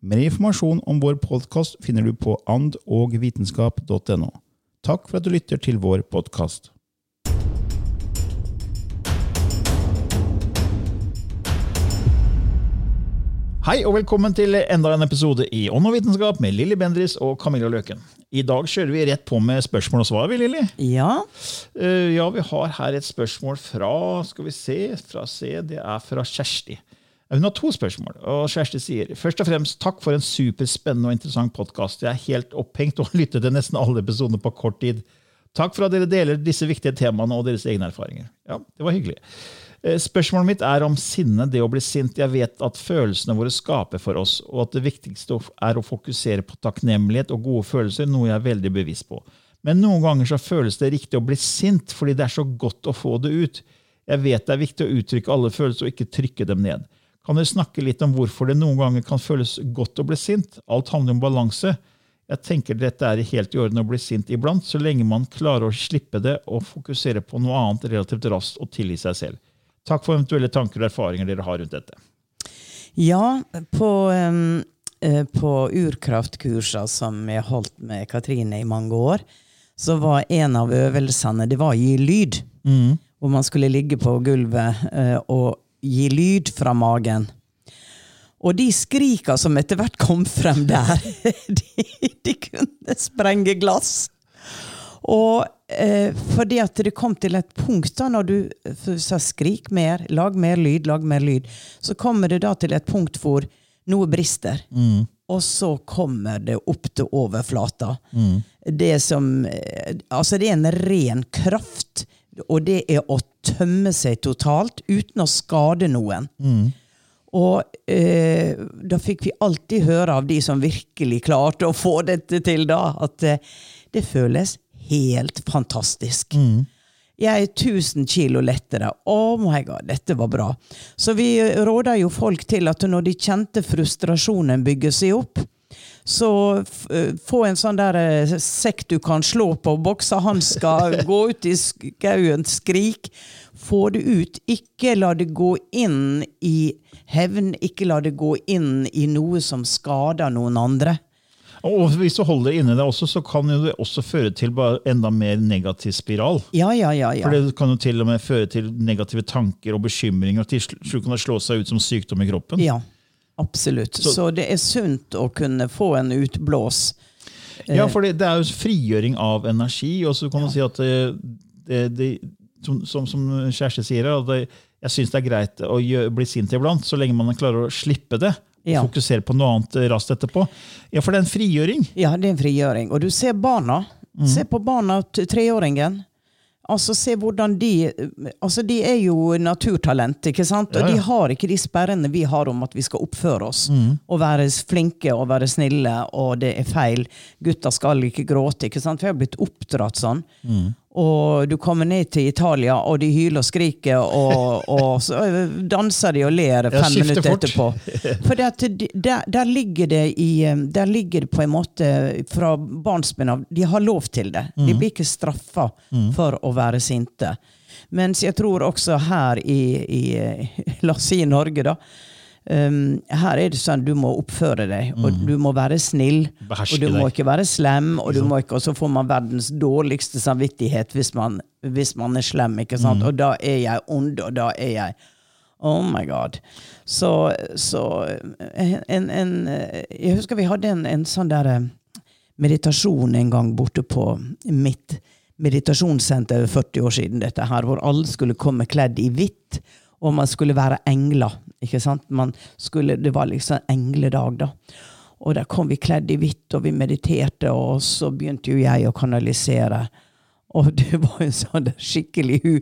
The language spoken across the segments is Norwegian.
Mer informasjon om vår podkast finner du på andogvitenskap.no. Takk for at du lytter til vår podkast. Hei og velkommen til enda en episode i Ånd og vitenskap med Lilly Bendris og Camilla Løken. I dag kjører vi rett på med spørsmål og svar, vi, Lilly. Ja, Uh, ja, vi har her et spørsmål fra Skal vi se, fra C, det er fra Kjersti. Hun har to spørsmål. og Kjersti sier først og fremst takk for en superspennende og interessant podkast. Jeg er helt opphengt og har lyttet til nesten alle episoder på kort tid. Takk for at dere deler disse viktige temaene og deres egne erfaringer. Ja, det var hyggelig. Eh, Spørsmålet mitt er om sinne, det å bli sint. Jeg vet at følelsene våre skaper for oss, og at det viktigste er å fokusere på takknemlighet og gode følelser, noe jeg er veldig bevisst på. Men noen ganger så føles det riktig å bli sint fordi det er så godt å få det ut. Jeg vet det er viktig å uttrykke alle følelser og ikke trykke dem ned. Kan dere snakke litt om hvorfor det noen ganger kan føles godt å bli sint? Alt handler om balanse. Jeg tenker dette er helt i orden å bli sint iblant, så lenge man klarer å slippe det og fokusere på noe annet relativt raskt og tilgi seg selv. Takk for eventuelle tanker og erfaringer dere har rundt dette. ja på, eh, på urkraftkurser som jeg holdt med Katrine i mange år, så var en av øvelsene det var å gi lyd. Hvor man skulle ligge på gulvet eh, og gi lyd fra magen. Og de skrika som etter hvert kom frem der, de, de kunne sprenge glass. Og eh, fordi at det kom til et punkt da, når du sa 'skrik mer', 'lag mer lyd', 'lag mer lyd', så kommer det da til et punkt hvor noe brister. Og så kommer det opp til overflata. Det som eh, Altså, det er en ren kraft, og det er å tømme seg totalt uten å skade noen. Og eh, da fikk vi alltid høre av de som virkelig klarte å få dette til, da, at eh, det føles helt fantastisk. Jeg er 1000 kilo lettere. Oh my god, dette var bra. Så vi råda jo folk til at når de kjente frustrasjonen bygge seg opp, så eh, få en sånn der eh, sekk du kan slå på, boksehansker, gå ut i skauen, skrik. Få det ut. Ikke la det gå inn i hevn. Ikke la det gå inn i noe som skader noen andre. Og hvis du holder det inni deg også, så kan det også føre til bare enda mer negativ spiral. Ja, ja, ja. ja. For det kan jo til og med føre til negative tanker og bekymringer, og til slutt kan det slå seg ut som sykdom i kroppen. Ja, absolutt. Så- Så, det er sunt å kunne få en utblås. Ja, for det, det er jo frigjøring av energi, og så kan man si at det, det, det, som, som, som Kjersti sier, jeg syns det er greit å bli sint iblant, så lenge man klarer å slippe det. Ja. Og fokusere på noe annet raskt etterpå. Ja, for det er en frigjøring. Ja, det er en frigjøring. Og du ser barna. Se på barna, treåringen. Altså, se hvordan de Altså, de er jo naturtalent, ikke sant? Og Ja, ja. de har ikke de sperrene vi har om at vi skal oppføre oss. Og være flinke og være snille, og det er feil. Gutta skal ikke gråte, ikke sant? For jeg har blitt oppdratt sånn. Og du kommer ned til Italia, og de hyler og skriker, og, og så danser de og ler fem minutter fort. etterpå. For der, der, ligger det i, øh, der ligger det på en måte fra barnsben av De har lov til det. Mm. De blir ikke straffa for å være sinte. Mens jeg tror også her i, i øh, La oss si Norge, da. Um, her er det sånn du må oppføre deg, og du må være snill. Mm. Beherske og du må deg. ikke være slem, og, du må ikke, og så får man verdens dårligste samvittighet hvis man, hvis man er slem. ikke Mm. Og da er jeg ond, og da er jeg Oh my god. Så, så en, en, Jeg husker vi hadde en, en sånn der eh, meditasjon en gang borte på mitt meditasjonssenter for 40 år siden, dette her, hvor alle skulle komme kledd i hvitt, og man skulle være engler. Ikke sant? Man skulle, det var liksom engledag, da. Og der kom vi kledd i hvitt, og vi mediterte, og så begynte jo jeg å kanalisere. Og det var en sånn skikkelig hu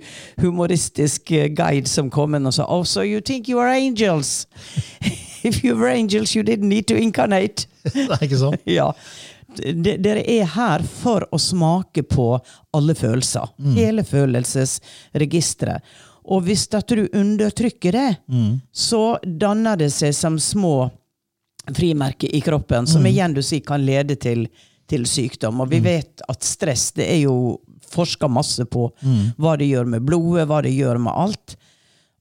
humoristisk eh, guide som kom inn og sa Oh, so you think you are angels? If you were angels, you didn't need to incarnate. Det er ikke sånn? Ja. Dere er her for å smake på alle følelser. Hele følelsesregisteret. Og hvis at du undertrykker det, så danner det seg som små frimerker i kroppen, som igjen du sier kan lede til, til sykdom. Og vi vet at stress det er jo forska masse på hva det gjør med blodet, hva det gjør med alt.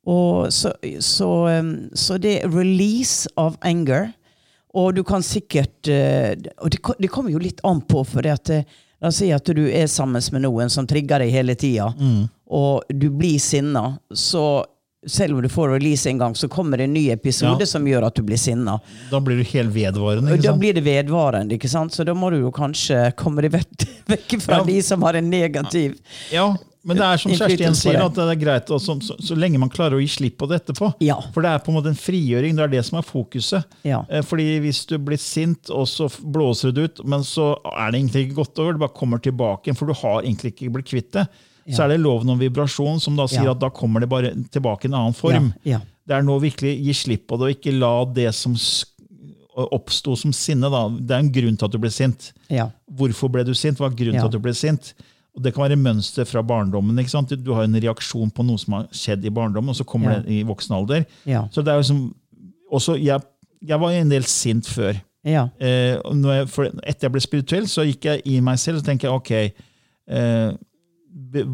Og så, så, um, så det er release av anger. Og du kan sikkert eh, Og det, det kommer jo litt an på, for det at eh, La oss si at du er sammen med noen som trigger deg hele tida, og du blir sinna, så selv om du får release en gang, så kommer det en ny episode Ja. som gjør at du blir sinna. Da blir du helt vedvarende. Da blir det vedvarende, ikke sant? så da må du jo kanskje komme deg vekk, fra Ja. de som har en negativ Ja, men det er som Kjersti igjen sier, at det er greit også, så, så, lenge man klarer å gi slipp på det etterpå. Ja. For det er på en måte en frigjøring. Det er det som er fokuset. Ja. Eh, Fordi hvis du blir sint, og så blåser det ut, men så er det egentlig ikke godt over, det bare kommer tilbake igjen, for du har egentlig ikke blitt kvitt det. Så er det loven om vibrasjon som da sier at da kommer det bare tilbake i en annen form. Det er nå virkelig gi slipp på det, og ikke la det som oppsto som sinne. Da. Det er en grunn til at du ble sint. Ja. Hvorfor ble du sint? Hva er grunnen til at du ble sint? Og Det kan være mønster fra barndommen. ikke sant? Du har en reaksjon på noe som har skjedd i barndommen, og så kommer Ja. det i voksen alder. Ja. Så det er jo som, også, jeg, jeg var en del sint før. Ja. Eh, når jeg, for etter jeg ble spirituell, så gikk jeg i meg selv og tenkte jeg, ok, eh,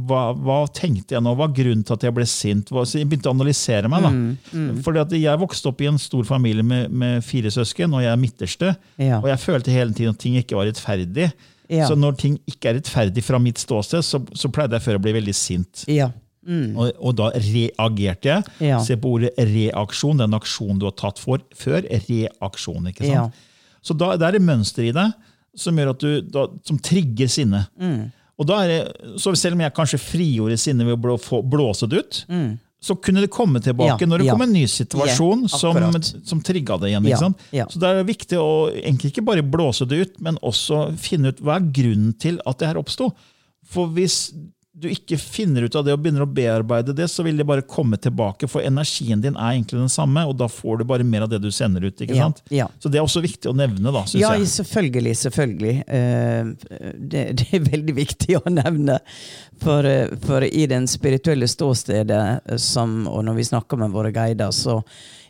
hva, hva tenkte jeg nå? Hva er grunnen til at jeg ble sint? Så jeg begynte å analysere meg. da. Mm, Fordi at Jeg vokste opp i en stor familie med, med fire søsken, og jeg er midterste. Ja. Og jeg følte hele tiden at ting ikke var rettferdig. Ja. Så når ting ikke er rettferdig fra mitt ståsted, så, så pleide jeg før å bli veldig sint. Ja. Mm. Og, og da reagerte jeg. Ja. Se på ordet reaksjon, den aksjonen du har tatt for før. Reaksjon, ikke sant? Så da, det er et mønster i deg som gjør at du, da, som trigger sinnet. Mm. Og da er det, så selv om jeg kanskje frigjorde sinnet ved å blå, få, blåse det ut, så kunne det komme tilbake Ja, når det ja. kom en ny situasjon yeah, som, som trigga det igjen. Ja. Så det er viktig å egentlig ikke bare blåse det ut, men også finne ut hva er grunnen til at det her oppsto. For hvis du ikke finner ut av det og begynner å bearbeide det, så vil det bare komme tilbake, for energien din er egentlig den samme, og da får du bare mer av det du sender ut. ikke Ja, sant? ja. Så det er også viktig å nevne, da, synes Ja, jeg. selvfølgelig. selvfølgelig. Eh, Det, det er veldig viktig å nevne. For, eh, for i den spirituelle ståstedet, eh, som, og når vi snakker med våre guider, så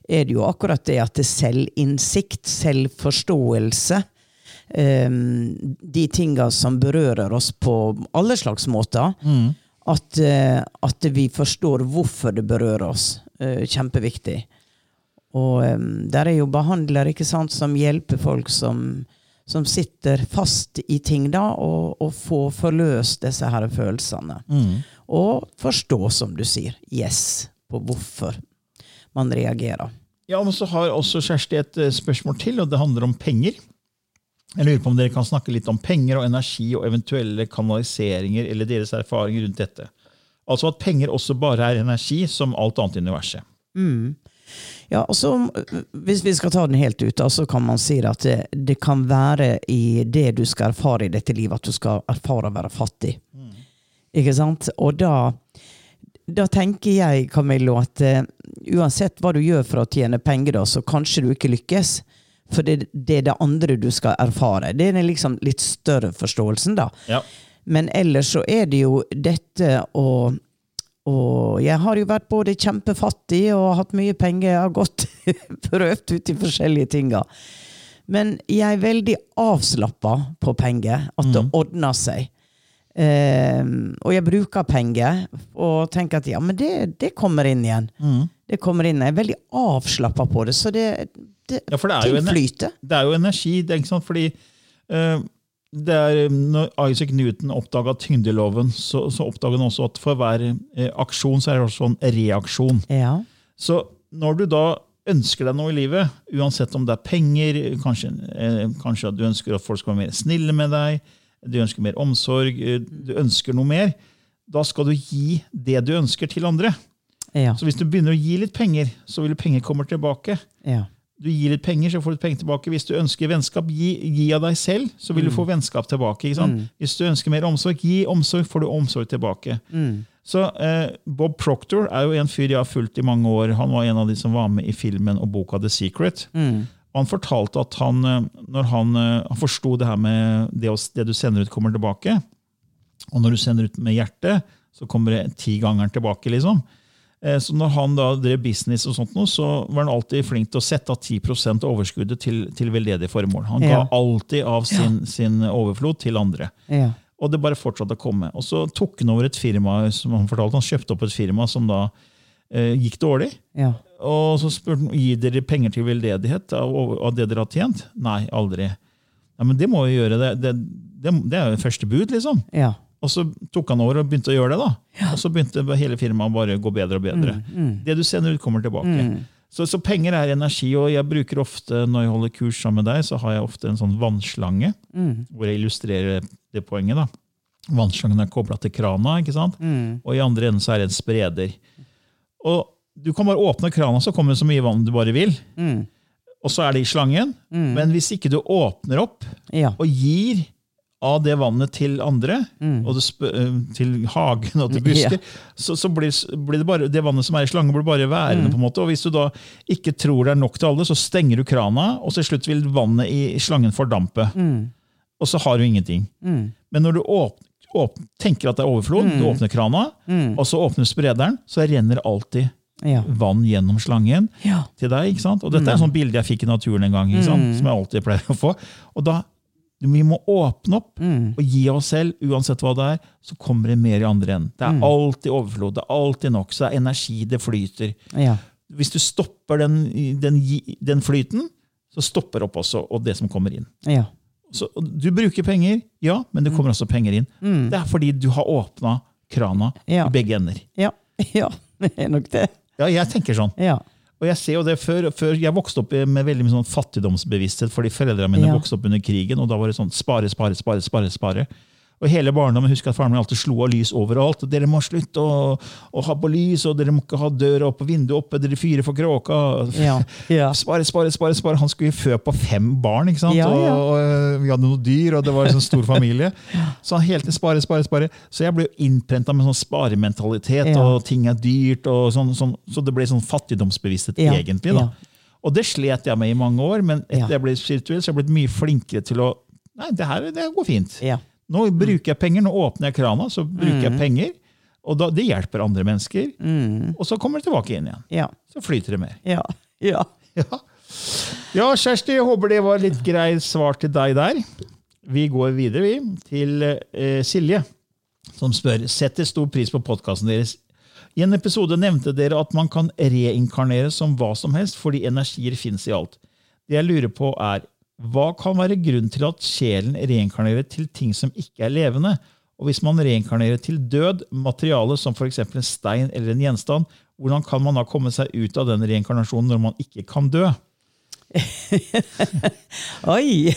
er det jo akkurat det at det er selvinnsikt, selvforståelse, de tinga som berører oss på alle slags måter, at, eh, at vi forstår hvorfor det berører oss. Eh, Kjempeviktig. Og um, der er jo behandlere ikke sant, som hjelper folk som, som sitter fast i ting, da, og, og får forløst disse her følelsene. Og forstå, som du sier, yes, på hvorfor man reagerer. Ja, men så har også Kjersti et eh, spørsmål til, og det handler om penger. Jeg lurer på om dere kan snakke litt om penger og energi og eventuelle kanaliseringer eller deres erfaringer rundt dette. Altså at penger også bare er energi, som alt annet i universet. Ja, altså, Hvis vi skal ta den helt ut, så kan man si at det, det kan være i det du skal erfare i dette livet, at du skal erfare å være fattig. Ikke sant? Og da, da tenker jeg, Camillo, at uh, uansett hva du gjør for å tjene penger, da, så kanskje du ikke lykkes. For det, det er det andre du skal erfare. Det er den liksom litt større forståelsen, da. Ja. Men ellers så er det jo dette å og jeg har jo vært både kjempefattig og hatt mye penger. Jeg har gått prøvd ut i forskjellige ting. Men jeg er veldig avslappa på penger. At det ordner seg. Um, og jeg bruker penger og tenker at ja, men det, det kommer inn igjen. Det kommer inn. Jeg er veldig avslappa på det. Så det, det, Ja, for det er jo ting en- flyter. Det er jo energi. det er ikke sant, fordi uh, det er, når Isaac Newton oppdaga tyngdeloven, så, så oppdaga han også at for hver uh, aksjon så er det også en reaksjon. Ja. Så når du da ønsker deg noe i livet, uansett om det er penger, kanskje, uh, kanskje at du ønsker at folk skal være mer snille med deg, du ønsker mer omsorg, du ønsker noe mer, da skal du gi det du ønsker til andre. Ja. Så hvis du begynner å gi litt penger, så vil penger komme tilbake. ja. Du gir litt penger, så får du penger tilbake. Hvis du ønsker vennskap, gi, gi av deg selv, så vil du få vennskap tilbake. Sant? Hvis du ønsker mer omsorg, gi omsorg, får du omsorg tilbake. Så eh, Bob Proctor er jo en fyr jeg har fulgt i mange år. Han var en av de som var med i filmen og boka The Secret. Og Han fortalte at han, eh, når han, eh, han forsto det her med det, det du sender ut, kommer tilbake. Og når du sender ut med hjertet, så kommer det ti ganger tilbake. liksom. Eh, Så når han da drev business, og sånt nå, så var han alltid flink til å sette av 10 av overskuddet til, til veldedige formål. Han ga Ja. alltid av sin, sin overflod til andre. Ja. Og det bare fortsatte å komme. Og så tok han over et firma som han fortalte, han kjøpte opp et firma som da eh, gikk dårlig. Ja. Og så spurte han gir dere penger til veldedighet av, av det dere har tjent. Nei, aldri. Ja, Men det må vi gjøre. Det, det, det, det er jo første bud, liksom. Ja. Og så tok han over og begynte å gjøre det. da. Og så begynte hele firmaet bare å gå bedre og bedre. Det du sender ut, kommer tilbake. Så, så penger er energi, og jeg bruker ofte, når jeg holder kurs sammen med deg, så har jeg ofte en sånn vannslange, hvor jeg illustrerer det poenget. da. Vannslangen er kobla til krana, ikke sant? og i andre enden så er det en spreder. Og Du kan bare åpne krana, så kommer det så mye vann du bare vil. Og så er det i slangen. Men hvis ikke du åpner opp Ja. og gir av det vannet til andre, og sp øh, til hagen og til busker, så, så blir, blir det bare det vannet som er i slangen, blir bare værende. på en måte, og Hvis du da ikke tror det er nok til alle, så stenger du krana, og til slutt vil vannet i slangen fordampe. Og så har du ingenting. Men når du åpner, åpner, tenker at det er overflod, du åpner krana, og så åpner sprederen, så renner alltid Ja. vann gjennom slangen Ja. til deg. ikke sant? Og Dette er et sånt bilde jeg fikk i naturen en gang, som jeg alltid pleier å få. Og da, Vi må åpne opp og gi oss selv, uansett hva det er. Så kommer det mer i andre enden. Det er alltid overflod, det er alltid nok. Så det er energi, det flyter. Ja. Hvis du stopper den, den, den flyten, så stopper opp også og det som kommer inn. Ja. Så du bruker penger, ja, men det kommer også penger inn. Det er fordi du har åpna krana Ja. i begge ender. Ja. ja. Det er nok det. Ja, jeg tenker sånn. Ja. Og jeg ser jo det før, før Jeg vokste opp med veldig mye sånn fattigdomsbevissthet fordi foreldrene mine Ja. vokste opp under krigen. og Da var det sånn spare, spare, spare. spare, spare. Og hele barndommen husker at faren min alltid slo av lys overalt. og Dere må slutte å, å ha på lys, og dere må ikke ha døra oppe og vinduet oppe. Dere fyrer for kråka. Ja. Ja. Spare, spare, spare. spare. Han skulle jo fø på fem barn, ikke sant? Ja. Og, og øh, vi hadde noen dyr, og det var en sånn stor familie. Så han hele tiden spare, spare, spare. Så jeg ble innprenta med sånn sparementalitet, og ting er dyrt. og sånn, sånn, Så det ble sånn fattigdomsbevissthet egentlig. da. Og det slet jeg med i mange år, men etter Ja. jeg ble spirituell, så har jeg blitt mye flinkere til å Nei, det her det går fint. Ja. Nå bruker jeg penger, nå åpner jeg krana, så bruker jeg penger. Og da, det hjelper andre mennesker. Og så kommer det tilbake inn igjen. Ja. Så flyter det mer. Ja. Ja. Ja. ja, Kjersti, jeg håper det var litt greit svar til deg der. Vi går videre vi, til eh, Silje, som spør setter stor pris på podkasten deres. I en episode nevnte dere at man kan reinkarnere som hva som helst fordi energier fins i alt. Det jeg lurer på er, Hva kan være grunnen til at sjelen reinkarnerer til ting som ikke er levende? Og hvis man reinkarnerer til død, materiale som f.eks. en stein eller en gjenstand, hvordan kan man da komme seg ut av den reinkarnasjonen når man ikke kan dø? Oi,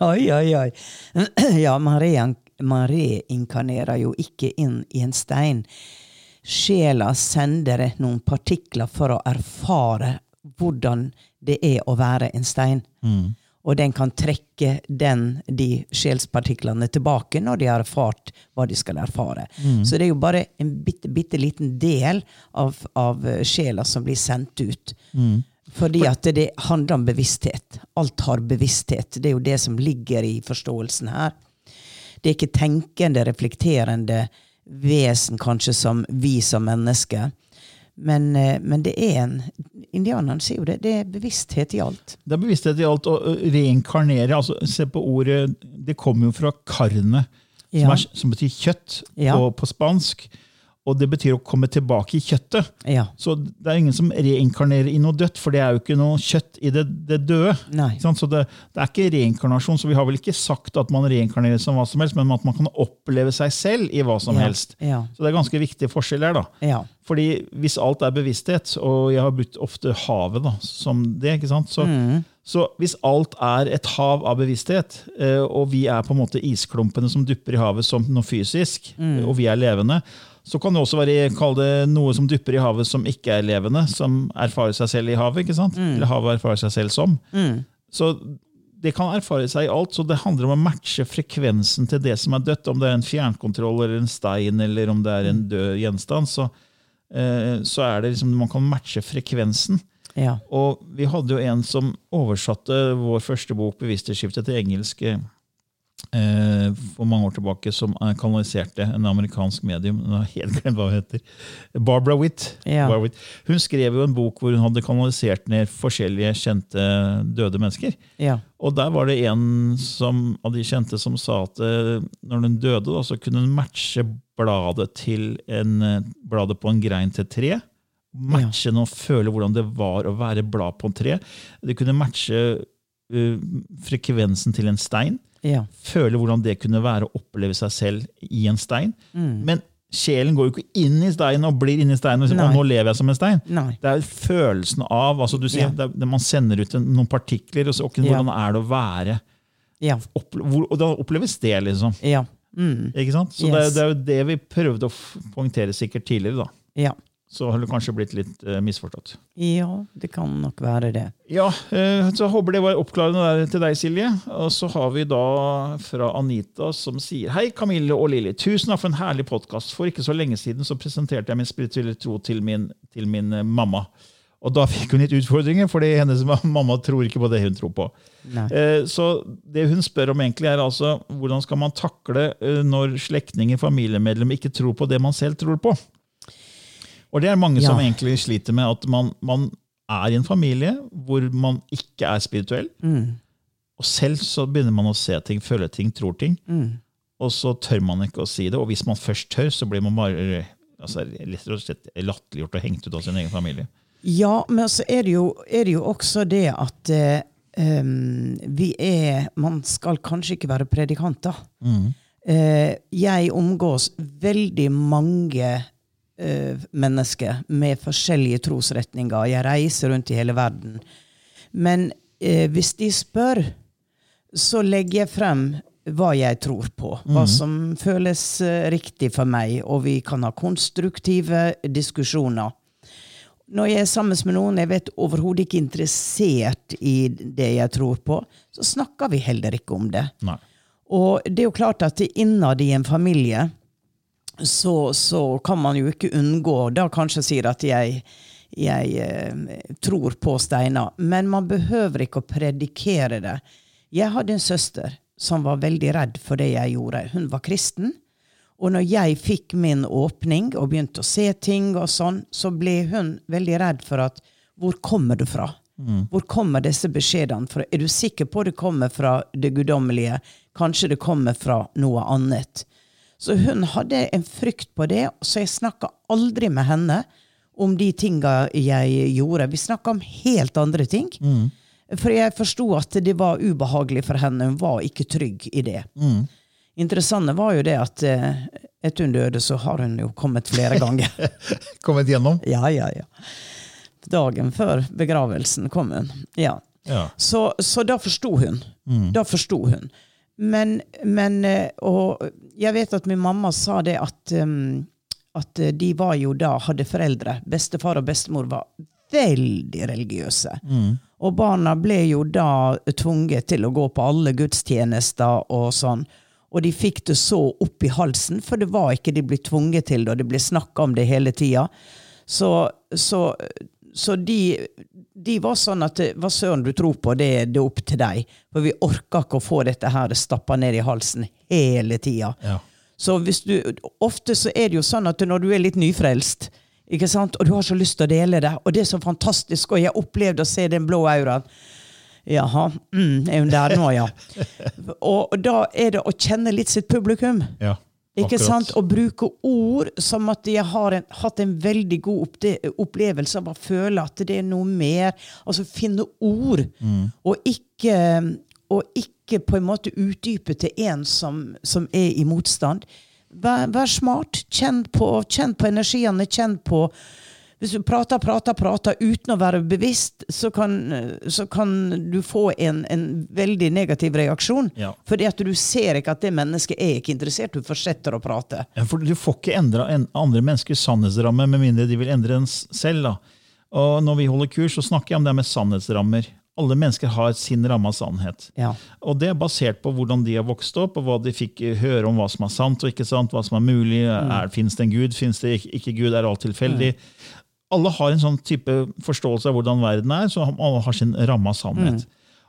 oi, oi. oi. Ja, man, rein, man reinkarnerer jo ikke inn i en stein. Sjela sender noen partikler for å erfare hvordan det er å være en stein. Og den kan trekke den, de sjelspartiklene tilbake når de har erfart hva de skal erfare. Så det er jo bare en bitte, bitte liten del av, av sjela som blir sendt ut. Fordi at det handler om bevissthet. Alt har bevissthet. Det er jo det som ligger i forståelsen her. Det er ikke tenkende, reflekterende vesen kanskje som vi som mennesker. Men, eh, men det er en Indianerne sier jo det. Det er bevissthet i alt. Det er bevissthet i alt. Å reinkarnere altså Se på ordet Det kommer jo fra carne, som, Ja. er, som betyr kjøtt Ja. på, på spansk. Og det betyr å komme tilbake i kjøttet. Ja. Så det er ingen som reinkarnerer i noe dødt, for det er jo ikke noe kjøtt i det, det døde. Så det, det er ikke reinkarnasjon, så vi har vel ikke sagt at man reinkarnerer som hva som helst, men at man kan oppleve seg selv i hva som Ja. helst. Ja. Så det er ganske viktig forskjell her. da. Ja. Fordi hvis alt er bevissthet, og jeg har brukt ofte havet da, som det, ikke sant? Så, Mm. så hvis alt er et hav av bevissthet, eh, og vi er på en måte isklumpene som dupper i havet som noe fysisk, Mm. og vi er levende, så kan det også være kall det noe som dupper i havet som ikke er levende, som erfarer seg selv i havet. ikke sant? Eller havet erfarer seg selv som. Mm. Så det kan erfare seg i alt, så det handler om å matche frekvensen til det som er dødt. Om det er en fjernkontroll eller en stein eller om det er en død gjenstand, så, eh, så er det liksom man kan matche frekvensen. Ja. Og vi hadde jo en som oversatte vår første bok, 'Bevissthetsskiftet', til engelsk eh, for mange år tilbake, som eh, kanaliserte en amerikansk medium. Helt glemt hva hun heter. Barbara Witt. Ja. Barbara Witt. Hun skrev jo en bok hvor hun hadde kanalisert ned forskjellige kjente døde mennesker. Ja. Og der var det en som, av de kjente som sa at eh, når hun døde, da, så kunne hun matche bladet, til en, eh, bladet på en grein til tre. Matche ja. og føle hvordan det var å være blad på en tre. Det kunne matche uh, frekvensen til en stein. Ja. Føle hvordan det kunne være å oppleve seg selv i en stein. Mm. Men sjelen går jo ikke inn i steinen og blir inni steinen og sier. Nå lever jeg som en stein. Nei. Det er følelsen av altså du sier, Ja. det er, det man sender ut en, noen partikler, og så ok, Ja. hvordan er det å være Ja. opple hvor, Og da oppleves det, liksom. Ja. Mm. Ikke sant? Så det, Yes. det er jo det vi prøvde å poengtere sikkert tidligere. da. Ja. Så har det kanskje blitt litt eh, misforstått. ja, det kan nok være det. Ja, eh, så jeg håper det var oppklarende der til deg, Silje. Og så har vi da fra Anita som sier Hei, Camille og Lilly. Tusen takk for en herlig podkast. For ikke så lenge siden så presenterte jeg min spirituelle tro til min, til min eh, mamma. Og da fikk hun litt utfordringer, fordi hennes mamma tror ikke på det hun tror på. Nei. Så det hun spør om egentlig er altså, hvordan skal man takle når slektninger, familiemedlemmer ikke tror på det man selv tror på? Og det er mange som egentlig sliter med at man, man er i en familie hvor man ikke er spirituell, Mm. og selv så begynner man å se ting, føle ting, tror ting, Mm. og så tør man ikke å si det. Og hvis man først tør, så blir man bare altså, latterliggjort og hengt ut av sin egen familie. Ja, men så er det jo, er det jo også det at eh, vi er Man skal kanskje ikke være predikanter. Eh, jeg omgås veldig mange mennesker med forskjellige trosretninger. Jeg reiser rundt i hele verden. Men eh, hvis de spør, så legger jeg frem hva jeg tror på. Hva som føles eh, riktig for meg. Og vi kan ha konstruktive diskusjoner. Når jeg er sammen med noen jeg vet overhodet ikke interessert i det jeg tror på, så snakker vi heller ikke om det. Nei. Og det er jo klart at innad i en familie så, så kan man jo ikke unngå da kanskje sier at jeg, jeg eh, tror på steiner. Men man behøver ikke å predikere det. Jeg hadde en søster som var veldig redd for det jeg gjorde. Hun var kristen. Og når jeg fikk min åpning og begynte å se ting, og sånn, så ble hun veldig redd for at hvor kommer du fra? Hvor kommer disse beskjedene fra? Er du sikker på det kommer fra det guddommelige? Kanskje det kommer fra noe annet? Så hun hadde en frykt på det, så jeg snakka aldri med henne om de tinga jeg gjorde. Vi snakka om helt andre ting. For jeg forsto at det var ubehagelig for henne. Hun var ikke trygg i det. Interessante var jo det at eh, etter hun døde, så har hun jo kommet flere ganger. Kommet gjennom? ja, ja, ja. Dagen før begravelsen kom hun. Ja. Ja. Så, så da forsto hun. Da forsto hun. Men, men eh, Og jeg vet at min mamma sa det at um, at eh, de var jo da, hadde foreldre, bestefar og bestemor var veldig religiøse. Og barna ble jo da tvunget til å gå på alle gudstjenester og sånn. Og de fikk det så opp i halsen, for det var ikke de ble tvunget til det, og det ble snakka om det hele tida. Så, så, så de, de var sånn at hva søren du tror på, det, det er opp til deg. For vi orker ikke å få dette her stappa ned i halsen hele tida. Ja. Så hvis du, ofte så er det jo sånn at når du er litt nyfrelst, ikke sant? og du har så lyst til å dele det, og det er så fantastisk, og jeg opplevde å se den blå auraen Jaha, mm, er hun der nå, ja. og da er det å kjenne litt sitt publikum. ja. Ikke akkurat. sant? Å bruke ord som at jeg har en, hatt en veldig god opplevelse av å føle at det er noe mer. Altså finne ord, og, ikke, og ikke på en måte utdype til en som, som er i motstand. Vær, vær smart. Kjenn på, kjenn på energiene. Kjenn på Hvis du prater, prater, prater uten å være bevisst, så kan, så kan du få en, en veldig negativ reaksjon. Ja. Fordi at du ser ikke at det mennesket er ikke interessert. Du fortsetter å prate. Ja, for Du får ikke endra en, andre menneskers sannhetsramme med mindre de vil endre den selv. da. Og Når vi holder kurs, så snakker jeg om det med sannhetsrammer. Alle mennesker har sin ramme av sannhet. Ja. Og det er basert på hvordan de har vokst opp, og hva de fikk høre om hva som er sant og ikke sant, hva som er mulig. Mm. Fins det en gud? Fins det ikke, ikke Gud? Er alt tilfeldig? Alle har en sånn type forståelse av hvordan verden er, så alle har sin ramme av sannhet.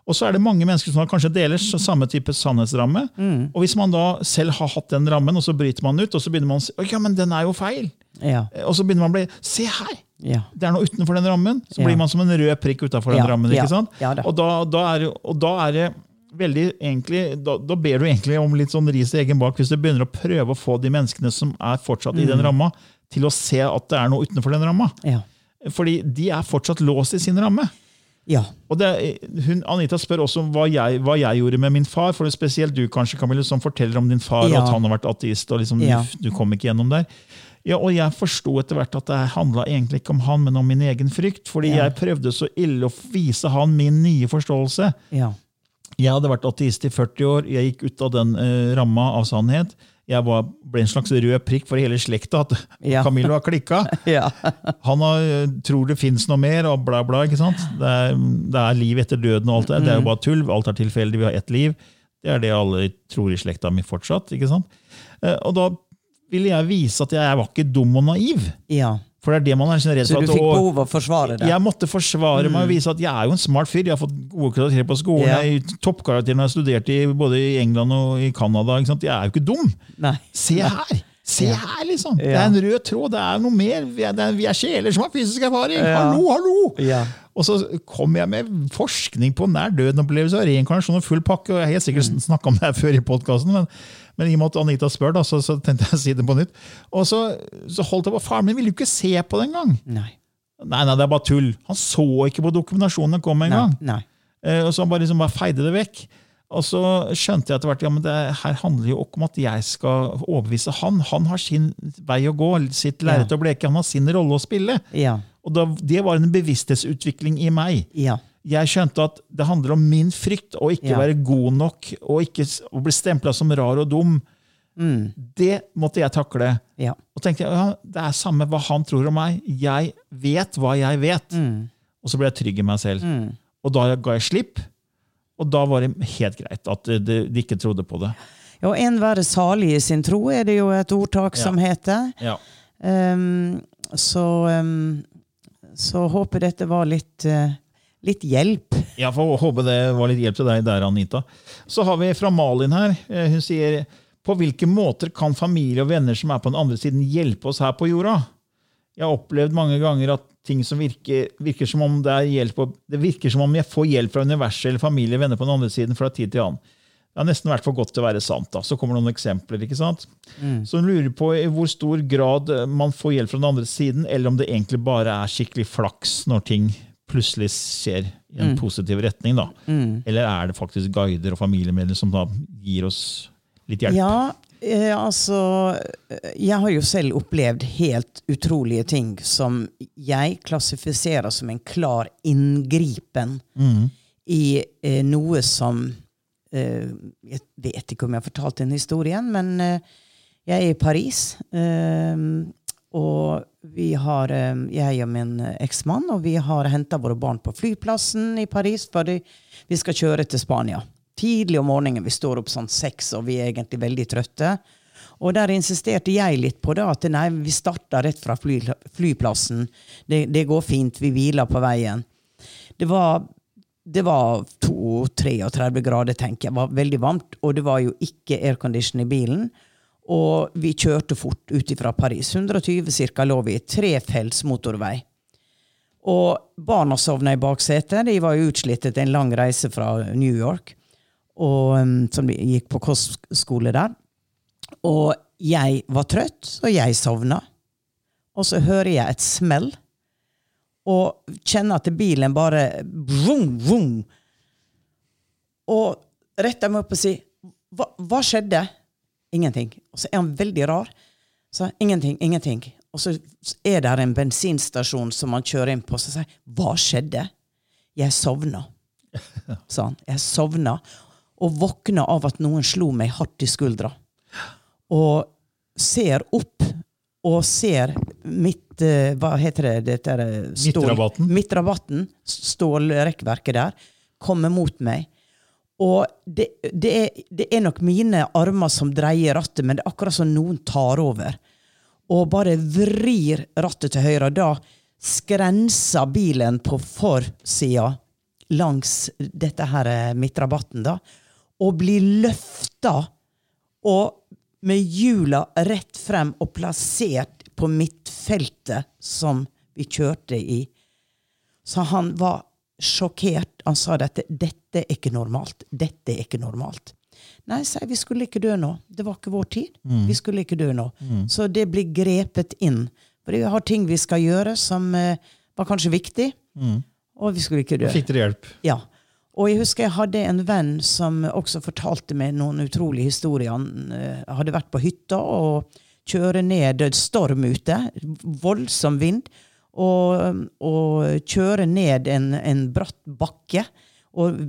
Og så er det mange mennesker som kanskje deler samme type sannhetsramme. Og hvis man da selv har hatt den rammen, og så bryter man ut, og så begynner man å si «Oi, ja, men den er jo feil. Ja. Og så begynner man å bli Se her! Ja. Det er noe utenfor den rammen. Så blir man som en rød prikk utenfor Ja, den rammen. ikke sant? og, da, da er, og da er det veldig egentlig, da, da ber du egentlig om litt sånn ris i egen bak hvis du begynner å prøve å få de menneskene som er fortsatt i den Mm. ramma, til å se at det er noe utenfor den ramma. Ja. Fordi de er fortsatt låst i sin ramme. ja. Og det, hun, Anita spør også om hva jeg, hva jeg gjorde med min far. for det Spesielt du kanskje, Camille, som forteller om din far Ja. og at han har vært ateist. og liksom, Ja. du, kom ikke gjennom der. Ja, og Jeg forsto etter hvert at det handla egentlig ikke om han, men om min egen frykt. Fordi jeg prøvde så ille å vise han min nye forståelse. ja. Jeg hadde vært ateist i 40 år. Jeg gikk ut av den uh, ramma av sannhet. Jeg var, ble en slags rød prikk for hele slekta at Ja. Camillo har klikka. ja. Han har, eh, tror det fins noe mer, og bla, bla. ikke sant? Det er, det er liv etter døden og alt det. Det er jo bare tull. Alt er tilfeldig. Vi har ett liv. Det er det alle tror i slekta mi fortsatt. ikke sant? Eh, Og da ville jeg vise at jeg var ikke dum og naiv. ja. For det er det man er redd for. Så du fikk behov for å forsvare det? jeg måtte forsvare meg og vise at jeg er jo en smart fyr. Jeg har fått gode karakterer på skolen. Yeah. Jeg Toppkarakterer når jeg studerte i, både i England og i Canada. Jeg er jo ikke dum. Nei. Se her! Se her, liksom! Det er en rød tråd. Det er noe mer. Vi er, er sjeler som har fysisk erfaring. Ja. Hallo, hallo! Ja. Og så kom jeg med forskning på nær døden-opplevelse og reinkarnasjon og full pakke. og Jeg har helt sikkert Mm. snakka om det her før i podkasten, men, men i og med at Anita spør, da, så, så tenkte jeg å si det på nytt. Og så, så holdt jeg på. Faren min ville jo ikke se på det engang. Nei. Nei, nei, det er bare tull. Han så ikke på dokumentasjonen den kom engang. Eh, og så han bare, liksom bare feide det vekk. Og så skjønte jeg etter hvert ja, men det her handler jo ikke om at jeg skal overbevise han. Han har sin vei å gå, sitt lerret å bleke. Han har sin rolle å spille. Ja. Og da, Det var en bevissthetsutvikling i meg. Ja. Jeg skjønte at det handler om min frykt, å ikke Ja. være god nok og ikke å bli stempla som rar og dum. Det måtte jeg takle. Ja. Og tenkte ja, Det er samme hva han tror om meg. Jeg vet hva jeg vet. Og så ble jeg trygg i meg selv. Og da ga jeg slipp. Og da var det helt greit at de, de ikke trodde på det. Ja, en være salig i sin tro, er det jo et ordtak Ja. som heter. Ja. Um, så, ehm, så håper dette var litt, eh, litt hjelp. Jeg får håpe det var litt hjelp til deg der, Anita. Så har vi fra Malin her. Eh, Hun sier på hvilke måter kan familie og venner som er på den andre siden, hjelpe oss her på jorda? Jeg har opplevd mange ganger at ting som virker, virker som om det hjelp Det virker som om jeg får hjelp fra universet eller familie og venner på den andre siden fra tid til annen. Det har nesten vært for godt til å være sant. da. Så kommer noen eksempler. ikke sant? Så hun lurer på i hvor stor grad man får hjelp fra den andre siden, eller om det egentlig bare er skikkelig flaks når ting plutselig skjer i en positiv retning. da. Eller er det faktisk guider og familiemedlemmer som da gir oss litt hjelp? Ja, eh, altså eh, Jeg har jo selv opplevd helt utrolige ting som jeg klassifiserer som en klar inngripen i eh, noe som eh, Jeg vet ikke om jeg har fortalt den historien, men eh, jeg er i Paris. eh, og vi har, eh, jeg og min eksmann og vi har henta våre barn på flyplassen i Paris fordi vi skal kjøre til Spania. Tidlig om morgenen. Vi står opp sånn seks, og vi er egentlig veldig trøtte. Og der insisterte jeg litt på det, at nei, vi starta rett fra fly, flyplassen. Det, det går fint, vi hviler på veien. Det var, det var 32-33 grader, tenker jeg. Det var veldig varmt, og det var jo ikke aircondition i bilen. Og vi kjørte fort ut fra Paris. 120 ca. lå vi. Trefelts motorvei. Og barna sovna i baksetet. De var jo utslitt etter en lang reise fra New York, og, um, som de gikk på kostskole der. Og jeg var trøtt, og jeg sovna. Og så hører jeg et smell, og kjenner at bilen bare vroom, vroom. Og retter meg opp og sier hva, hva skjedde? Ingenting. Og så er han veldig rar. Så ingenting, ingenting. Og så er det en bensinstasjon som han kjører inn på, så sier hva skjedde? Jeg sovna, sa han. Jeg sovna, og våkna av at noen slo meg hardt i skuldra. Og ser opp, og ser mitt eh, Hva heter det? Dette eh, stål- Midtrabatten. Midtrabatten, stålrekkverket der, kommer mot meg. Og det, det, er, det er nok mine armer som dreier rattet, men det er akkurat som noen tar over. Og bare vrir rattet til høyre. Da skrenser bilen på forsida langs dette her eh, midtrabatten, da, og blir løfta og med hjula rett frem og plassert på midtfeltet som vi kjørte i. Så han var sjokkert. Han sa dette. Dette er ikke normalt. Dette er ikke normalt. Nei, jeg, vi skulle ikke dø nå. Det var ikke vår tid. Vi skulle ikke dø nå. Så det blir grepet inn. For vi har ting vi skal gjøre som eh, var kanskje viktig, og vi skulle ikke dø. Fikk dere hjelp? Ja. Og jeg husker jeg hadde en venn som også fortalte meg noen utrolige historier. Han eh, hadde vært på hytta og kjøre ned det storm ute. Voldsom vind. Og, og kjøre ned en, en bratt bakke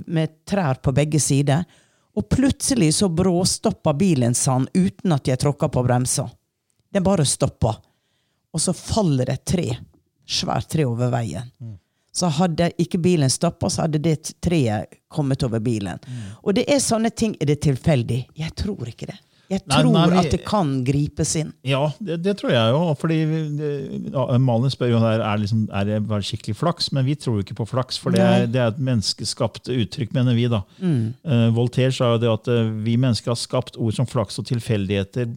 med trær på begge sider. Og plutselig så bråstoppa bilen, sa han, uten at jeg tråkka på bremsa. Den bare stoppa. Og så faller det et tre. Svært tre over veien. Så hadde ikke bilen stoppa, så hadde det treet kommet over bilen. Og det er sånne ting Er det tilfeldig? Jeg tror ikke det. Jeg tror nei, vi- at det kan gripes inn. Ja, det, det tror jeg jo. fordi det, ja, Malin spør jo her, er, liksom, er det bare skikkelig flaks, men vi tror jo ikke på flaks. For det er, det er et menneskeskapt uttrykk, mener vi. da. Mm. Uh, Voltaire sa jo det at uh, vi mennesker har skapt ord som flaks og tilfeldigheter.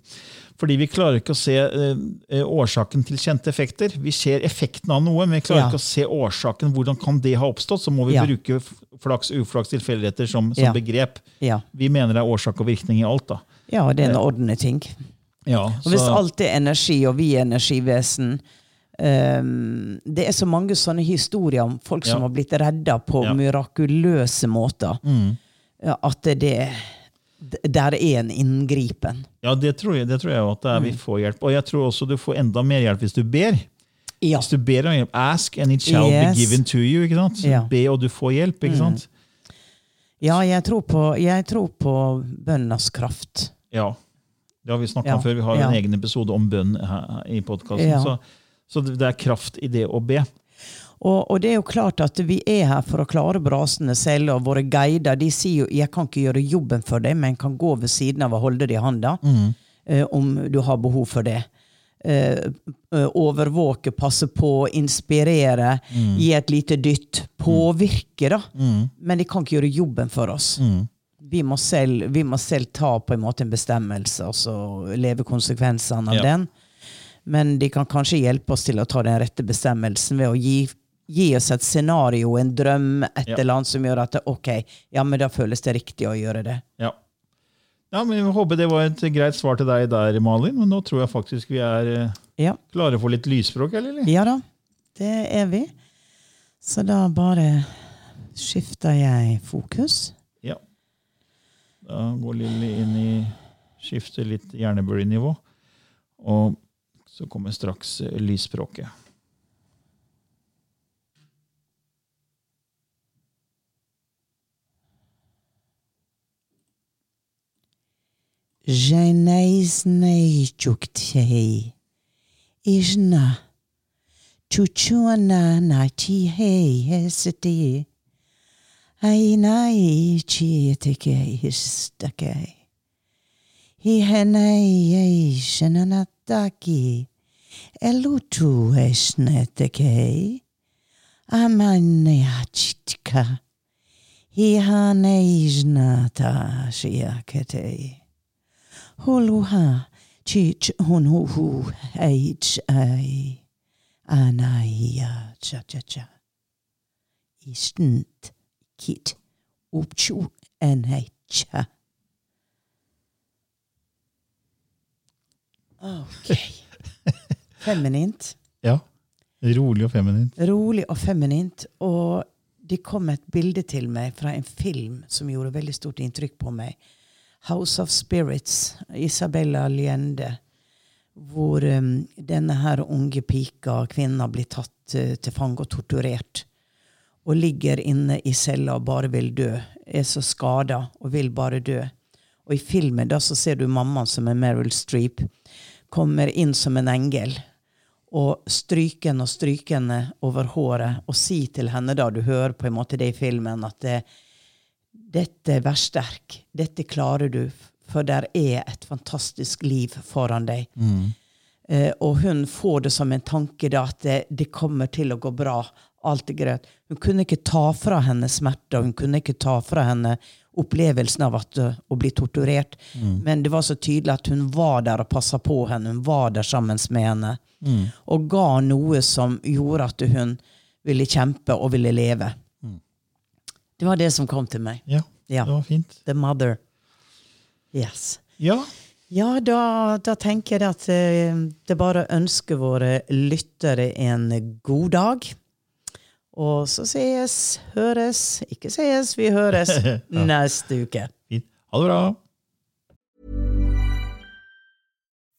Fordi vi klarer ikke å se eh, årsaken til kjente effekter. Vi ser effekten av noe, men vi klarer Ja. ikke å se årsaken. Hvordan kan det ha oppstått? Så må vi Ja. bruke flaks, uflaks, tilfeldigheter som, som begrep. Vi mener det er årsak og virkning i alt. da. Ja, det er en ordentlig ting. Ja, Og hvis alt er energi, og vi er energivesen um, Det er så mange sånne historier om folk som Ja. har blitt redda på Ja. mirakuløse måter. Mm. At det, Der er en inngripen. Ja, det tror jeg, det tror jeg at er, Mm. vi får hjelp. Og jeg tror også du får enda mer hjelp hvis du ber. Ja. Hvis du ber om hjelp, Ask and it shall Yes. be given to you. ikke sant? Ja. Mm. Be og du får hjelp. ikke sant? Ja, jeg tror på, jeg tror på bønnas kraft. Ja. Det har vi snakka Ja. om før. Vi har ja. en egen episode om bønn i podkasten. Ja. Så, så det det er kraft i det å be. Og, og det er jo klart at vi er her for å klare brasene selv, og våre guider de sier jo 'jeg kan ikke gjøre jobben for deg, men kan gå ved siden av og holde deg i handa' eh, om du har behov for det. Eh, eh, overvåke, passe på, inspirere, gi et lite dytt. Påvirke, da. Men de kan ikke gjøre jobben for oss. Vi, må selv, vi må selv ta på en måte en bestemmelse og så leve konsekvensene av Ja. den. Men de kan kanskje hjelpe oss til å ta den rette bestemmelsen ved å gi, gi oss et scenario, en drøm, et Ja. eller annet som gjør at det, ok, ja, men da føles det riktig å gjøre det. Ja. ja, men Jeg håper det var et greit svar til deg der, Malin. Men nå tror jeg faktisk vi er eh, Ja, klare for litt lysspråk, eller? eller? ja da, det er vi. Så da bare skifter jeg fokus. Da går Lilly inn i skifter litt hjernebølgenivå. Og så kommer straks lysspråket. Jenais nei chuktei. Ishna. Chuchuna na ti hei hesiti. Ai nai chi teke histake. Hiheneieshenanataki. Elutu esnetekei. Amaneachitka. Hihaneisnata shiaketei. Huluha chich hunhuhu h ai. Anaya cha cha cha. Istent kit upchu enhecha. Ok. Feminint. Ja. Rolig og feminint. Rolig og feminint. Og det kom et bilde til meg fra en film som gjorde veldig stort inntrykk på meg. House of Spirits, Isabella Allende. Hvor um, denne her unge pika, kvinna, blir tatt uh, til fange og torturert. Og ligger inne i cella og bare vil dø. Er så skada og vil bare dø. Og i filmen da så ser du mammaen som er Meryl Streep, kommer inn som en engel og strykende og strykende over håret og si til henne, da du hører på en måte det i filmen, at det, dette vær sterk, dette klarer du, for der er et fantastisk liv foran deg. Eh, og hun får det som en tanke da, at det, det kommer til å gå bra. Alt er greit. Hun kunne ikke ta fra henne smerte, hun kunne ikke ta fra henne opplevelsen av at, uh, å bli torturert. Men det var så tydelig at hun var der og passa på henne. Hun var der sammen med henne. Og ga noe som gjorde at hun ville kjempe og ville leve. Det var det som kom til meg. Ja, Ja. det var fint. The mother. Yes. Ja, Ja, da, da tenker jeg at eh, det bare ønsker våre lyttere en god dag. Og så sees, høres, ikke sees, vi høres neste uke. fint. Ha det bra.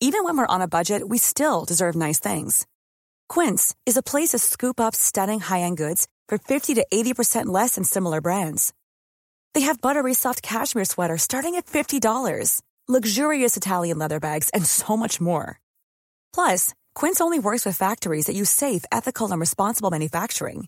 Even when we're on a budget, we still deserve nice things. Quince is a place to scoop up stunning high-end goods for 50 to 80% less than similar brands. They have buttery soft cashmere sweaters starting at $50, luxurious Italian leather bags, and so much more. Plus, Quince only works with factories that use safe, ethical, and responsible manufacturing.